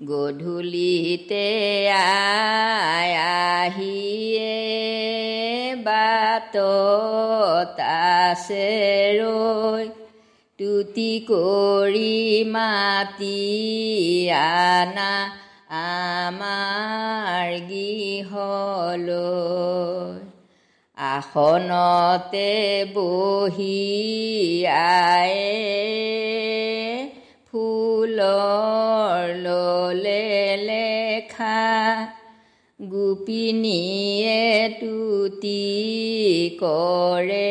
গধূলিতে আহিয়ে বাটত আছে ৰৈ তুতি কৰি মাতি আনা আমাৰ গৃহলৈ। আসনতে বহি আয়ে ফুলৰ ললে লেখা গোপিনীয়ে তুতি কৰে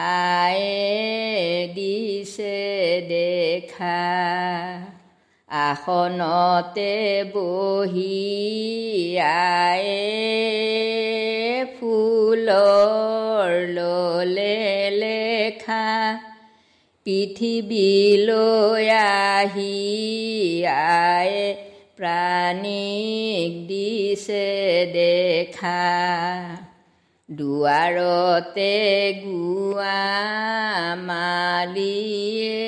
আয়ে দিছে দেখা। আসনতে বহি আয়ে ফুলৰ ললে পৃথিৱীলৈ আহি আয়ে প্ৰাণীক দিছে দেখা। দুৱাৰতে গোৱা মালিয়ে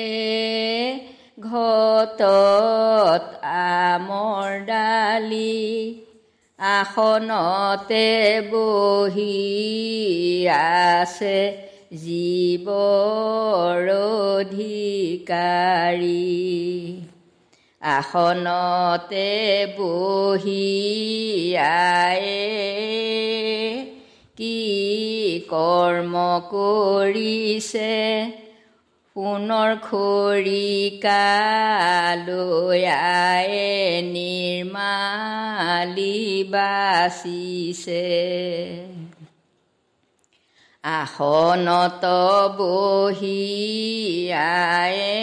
ঘটত আমৰ ডালি আসনতে বহি আছে জীৱৰ অধিকাৰী আসনতে বহি আয়ে কি কৰ্ম কৰিছে? পুনৰ খৰিকালৈ আয়ে নিৰ্মালি বাচিছে। আসনত বহি আয়ে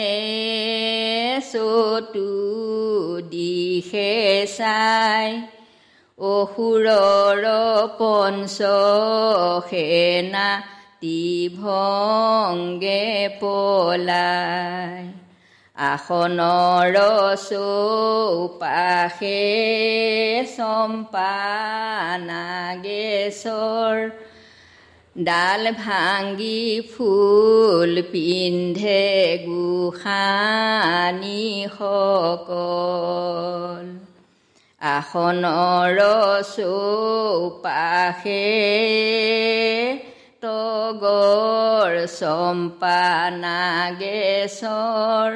চতু দিশে চাই। অসুৰৰ পঞ্চ সেনা তিভংগে পলাই। আসনৰ চৌপাশে চম্পা নাগেশ্বৰ ডাল ভাঙি ফুল পিন্ধে গোসানী সকল। আসনৰ চৌপাশে তগৰ চম্পা নাগেশ্বৰ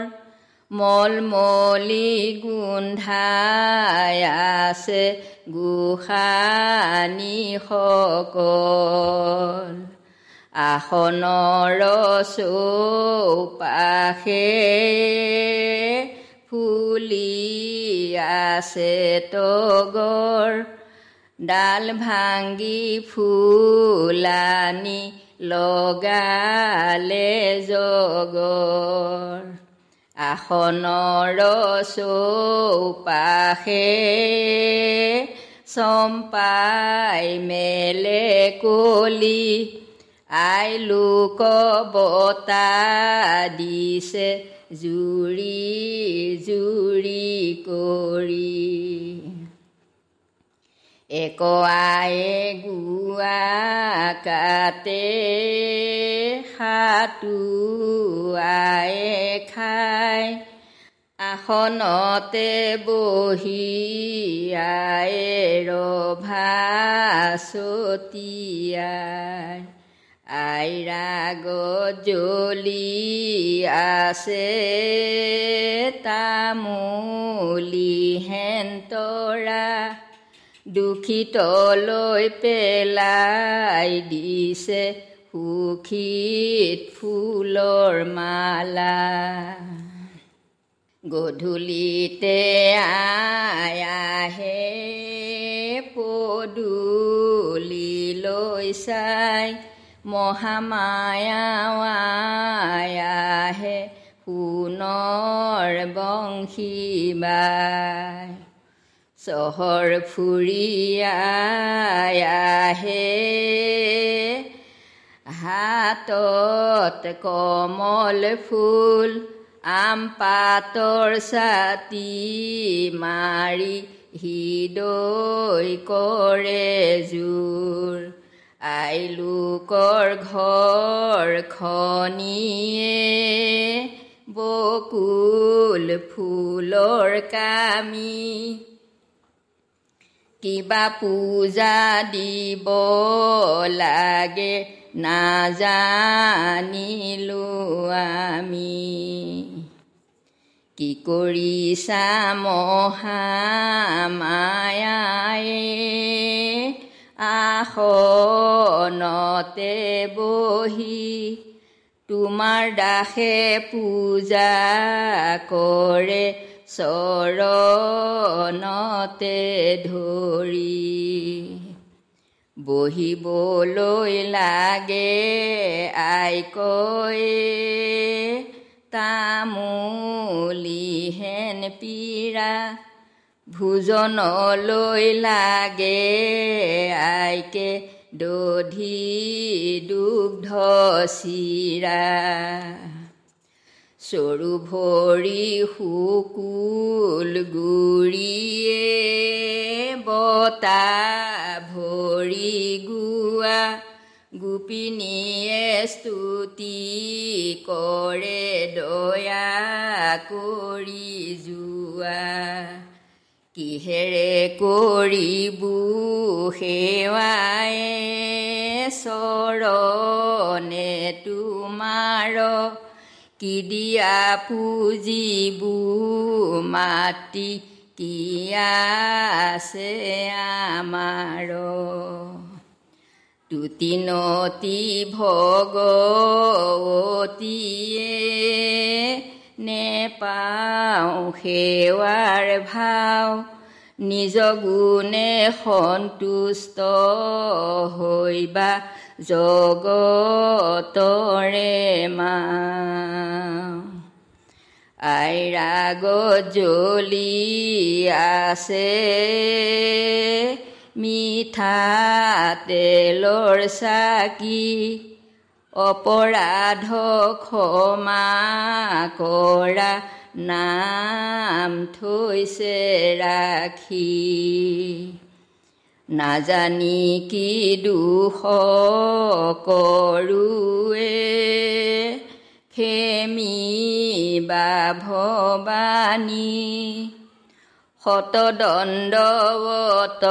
মলমলি গোন্ধাই আছে গোসানী সকল। আসনৰ চৌপাশে ফুলি আছে তগৰ। ডাল ভাঙি ফুলানি লগালে জগৰ। আসনৰ চৌপাশে চম্পাই মেলে কলি আই লোক বতা দিছে জুৰি জুৰি কৰি। এক আয়ে গুৱা কাটে সাতু আয়ে খাই আসনতে বহি আয়ে ৰভা চতিয়াই আইৰাগ জ্বলি আছে তামুলি হেন্তৰা দুখিতলৈ পেলাই দিছে সুখীত ফুলৰ মালা। গধূলিতে আই আহে পদূলিলৈ চাই মহামায়াৱাই আহে সোণৰ বংশী বাই। চহৰ ফুৰিয়াই আহে হাতত কমল ফুল আম পাতৰ ছাতি মাৰি হৃদয় কৰে জোৰ। আইলোকৰ ঘৰ খনিয়ে বকুল ফুলৰ কামি। কিবা পূজা দিব লাগে নাজানিলো আমি। কি কৰিছা মহামায়ায়ে? আসনতে বহি তোমাৰ দাসে পূজা কৰে চৰণতে ধৰি বহিবলৈ লাগে আইকয়ে তামোলিহেন পীৰা ভোজনলৈ লাগে আইকে দধি দুগ্ধ চিৰা। চৰু ভৰি শুকুল গুৰিয়ে বতা ভৰি গোৱা গোপিনীয়ে স্তুতি কৰে দয়া কৰি যোৱা। কিহেৰে কৰিবো সেৱাই চৰণে তোমাৰ কি দিয়া পুজিবো মাটি কি আছে আমাৰ তুতিনতি ভগৱতীয়ে নেপাওঁ সেৱাৰ ভাও নিজ গুণে সন্তুষ্ট হৈবা জগতৰে মা। আইৰাগত জ্বলি আছে মিঠা তেলৰ চাকি অপৰাধ ক্ষমা কৰা নাম থৈছে ৰাখি। নাজানি কি দুখ কৰোৱে। খেমি বা ভৱানী শতদণ্ডৱত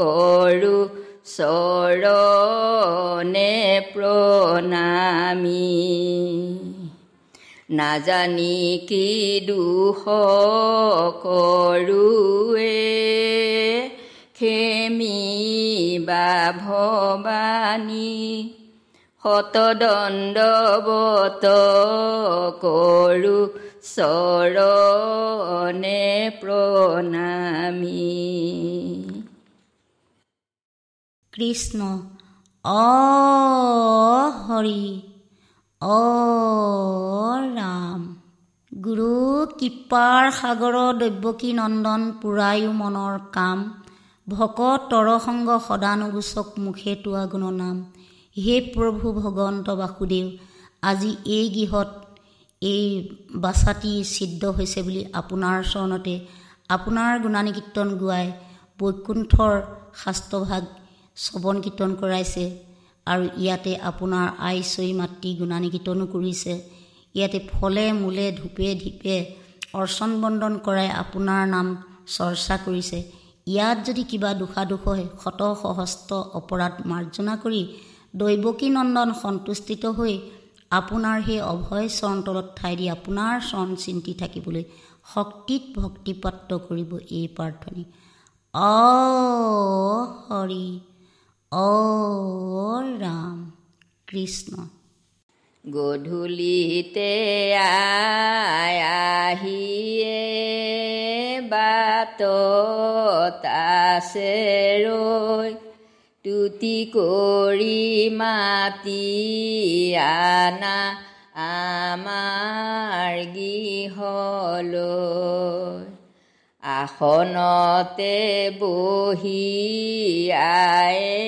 কৰোঁ চৰণে প্ৰণামী। নাজানি কি দুখ কৰোৱে। খেমি বা ভৱানী শতদণ্ডৱত কৰোঁ চৰণে প্ৰণামী। কৃষ্ণ অ হৰি অ ৰাম গুৰু কৃপাৰ সাগৰ দৈৱকী নন্দন পুৰায়ো মনৰ কাম। ভকত তৰসংগ সদানুগোচক মুখে তোৱা গুণনাম। হে প্ৰভু ভগৱন্ত বাসুদেৱ আজি এই গৃহত এই বাচাটি ছিদ্ধ হৈছে বুলি আপোনাৰ চৰণতে আপোনাৰ গুণানী কীৰ্তন গোৱাই বৈকুণ্ঠৰ শাস্ত্ৰভাগ শ্ৰৱণ কীৰ্তন কৰাইছে আৰু ইয়াতে আপোনাৰ আই চৈ মাতৃ গুণানী কীৰ্তনো কৰিছে। ইয়াতে ফলে মূলে ধূপে ধীপে অৰ্চন বন্দন কৰাই আপোনাৰ নাম চৰ্চা কৰিছে। ইয়াত যদি কিবা দোষাদোষ হয় শত সহস্ৰ অপৰাধ মাৰ্জনা কৰি দৈৱকী নন্দন সন্তুষ্টিত হৈ আপোনাৰ সেই অভয় চৰণ তলত ঠাই দি আপোনাৰ চৰণ চিন্তি থাকিবলৈ শক্তিত ভক্তিপাত্ৰ কৰিব এই প্ৰাৰ্থনী। অ হৰি অ ৰাম কৃষ্ণ। গধূলিতে আহিয়ে বাটত আছে ৰৈ তুতি কৰি মাতি আনা আমাৰ গৃহলৈ। আসনতে বহি আয়ে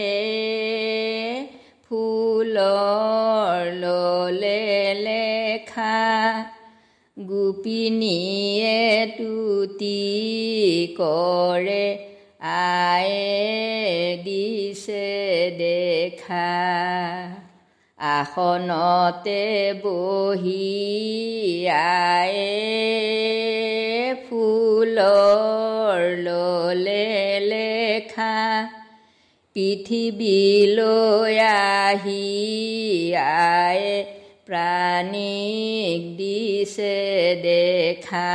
ফুলৰ ললে লেখা গোপিনীয়ে তুতি কৰে আয়ে দিছে দেখা। আসনতে বহি আয়ে ফুলৰ ললে লেখা। পৃথিৱীলৈ আহি আয়ে প্ৰাণীক দিছে দেখা।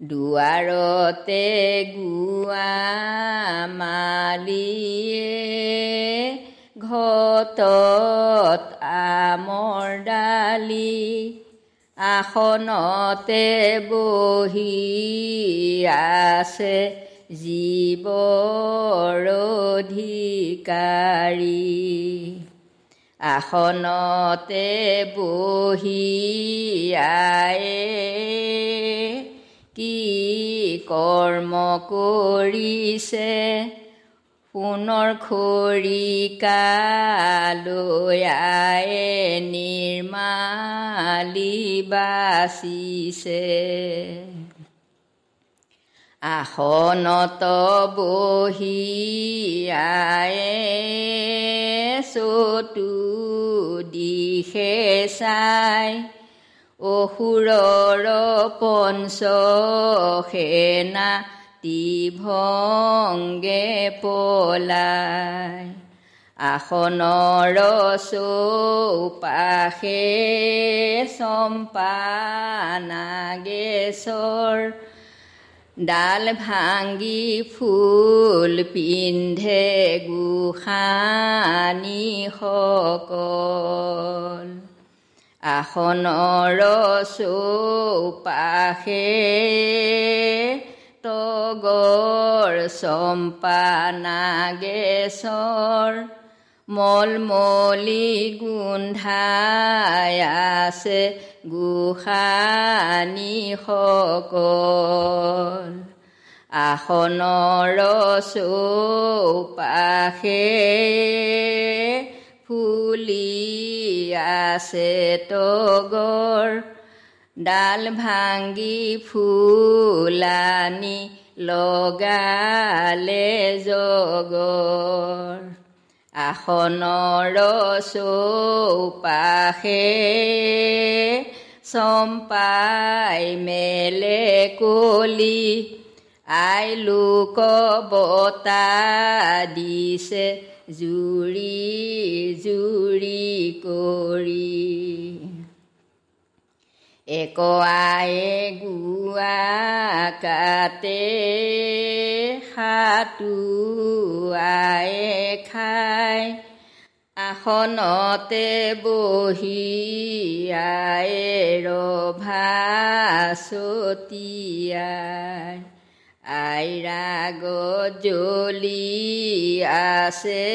দুৱাৰতে গোৱা মালিয়ে ঘটত আমৰ ডালি আসনতে বহি আছে জীৱৰ অধিকাৰী। আসনতে বহি আয়ে কি কৰ্ম কৰিছে? সোণৰ খৰিকালৈ আয়ে নিৰ্মালি বাচিছে। আসনত বহি আয়ে চতু দিশে চাই। অসুৰৰ পঞ্চ সেনা তিভংগে পলাই। আসনৰ চৌপাশে চম্পা নাগেশ্বৰ ডাল ভাঙি ফুল পিন্ধে গোসানীসকল আসনৰ চৌপাশে তগৰ চম্পা নাগেশ্বৰ মলমলি গোন্ধাই আছে গোসানীসকল আসনৰ চৌপাশে ফুলি আছে তগৰ ডাল ভাঙি ফুলানি লগালে জগৰ। আসনৰ চৌপাশে চম্পাই মেলে কলি আই লোক বতা দিছে জুৰি জুৰি কৰি। এক আয়ে গুৱা কাটে সাতু আয়ে খাই আসনতে বহি আয়ে ৰভা ছটিয়াই আইৰাগ জ্বলি আছে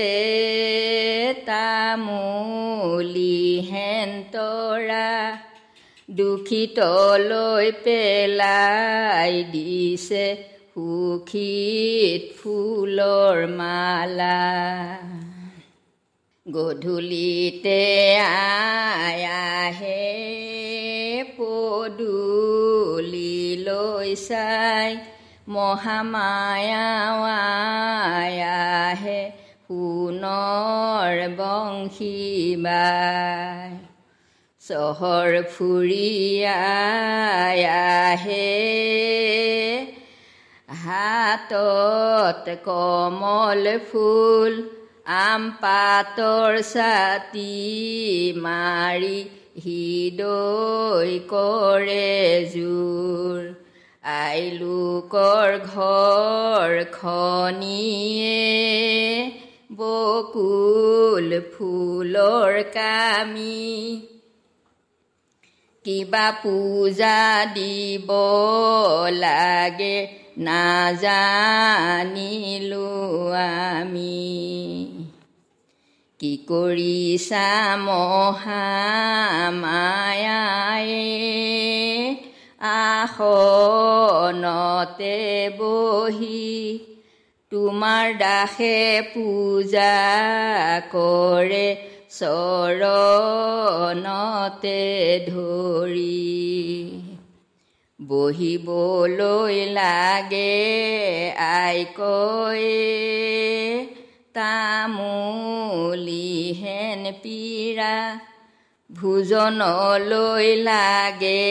তামুলি হেন্তৰা দুখিতলৈ পেলাই দিছে সুখীত ফুলৰ মালা। গধূলিতে আই আহে পদূলিলৈ চাই মহামায়াৱাই আহে সোণৰ বংশী বাই। চহৰ ফুৰিয়াই আহে হাতত কমল ফুল আম পাতৰ ছাতি মাৰি হৃদয় কৰে জোৰ আইলোকৰ ঘৰ খনিয়ে বকুল ফুলৰ কামি কিবা পূজা দিব লাগে নাজানিলো আমি। কি কৰিছা মহামায়ায়ে? আসনতে বহি তোমাৰ দাসে পূজা কৰে চৰণতে ধৰি বহিবলৈ লাগে আইকয়ে তামুলিহেন পীৰা ভোজনলৈ লাগে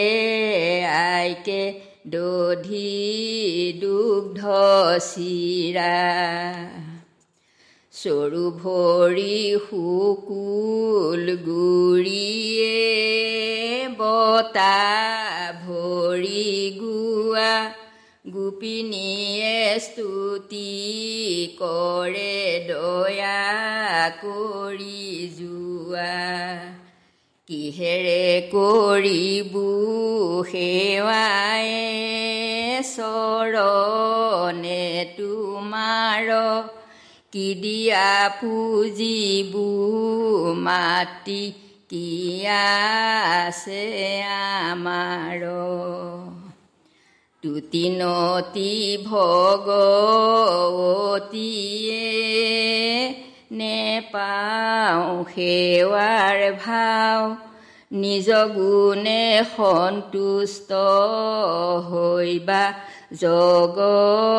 আইকে দধি দুগ্ধ চিৰা। চৰু ভৰি শুকুল গুৰিয়ে বতা ভৰি গোৱা। গোপিনীয়ে স্তুতি কৰে দয়া কৰি যোৱা। কিহেৰে কৰিবু সেৱাই চৰণে তোমাৰ কি দিয়া পুজিবু মাটি কি আছে আমাৰ তুতিনতি ভগৱতীয়ে নেপাওঁ সেৱাৰ ভাও নিজ গুণে সন্তুষ্ট হৈবা জগতৰে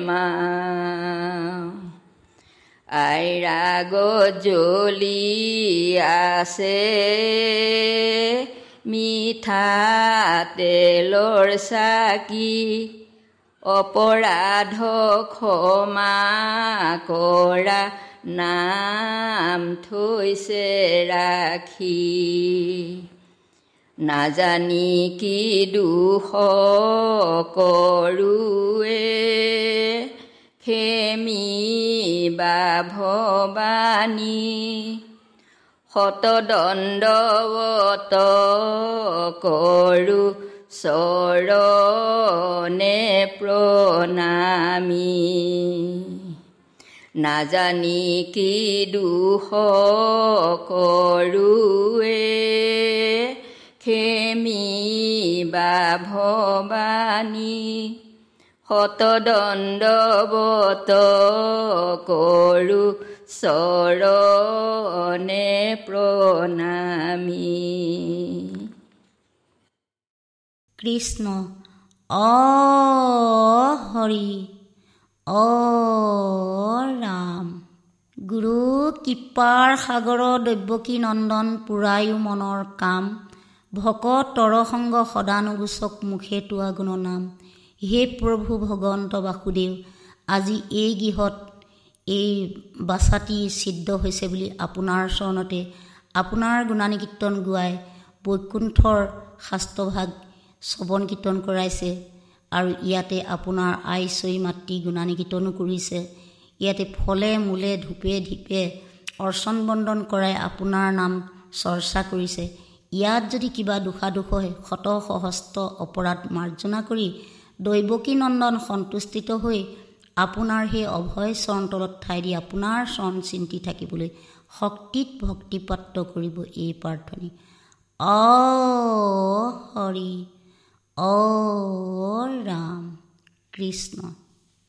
মা আইৰাগত জ্বলি আছে। মিঠা তেলৰ চাকি অপৰাধ ক্ষমা কৰা নাম থৈছে ৰাখি। নাজানি কি দুখ কৰোৱে খেমি বা ভৱানী শতদণ্ডৱত কৰোঁ চৰণে প্ৰণামী। নাজানি কি দুখ কৰোৱে। খেমি বা ভৱানী শতদণ্ডৱত কৰোঁ চৰণে প্ৰণামী। কৃষ্ণ অ হৰি অ ৰাম গুৰু কৃপাৰ সাগৰৰ দৈৱকী নন্দন পুৰায়ো মনৰ কাম। ভকত তৰসংগ সদানুগোচক মুখে তোৱা গুণনাম। হে প্ৰভু ভগৱন্ত বাসুদেৱ আজি এই গৃহত এই বাচাটি ছিদ্ধ হৈছে বুলি আপোনাৰ চৰণতে আপোনাৰ গুণানী কীৰ্তন গোৱাই বৈকুণ্ঠৰ শাস্ত্ৰভাগ শ্ৰৱণ কীৰ্তন কৰাইছে আৰু ইয়াতে আপোনাৰ আই চৈ মাতৃ গুণানী কীৰ্তনো কৰিছে। ইয়াতে ফলে মূলে ধূপে ধীপে অৰ্চন বন্দন কৰাই আপোনাৰ নাম চৰ্চা কৰিছে। ইয়াত যদি কিবা দোষাদোষ হয় শত সহস্ত অপৰাধ মাৰ্জনা কৰি দৈৱকী নন্দন সন্তুষ্টিত হৈ আপোনাৰ সেই অভয় চৰণ তলত ঠাই দি আপোনাৰ চৰণ চিন্তি থাকিবলৈ শক্তিত ভক্তিপাত্ৰ কৰিব এই প্ৰাৰ্থনী। অ হৰি অ ৰাম কৃষ্ণ।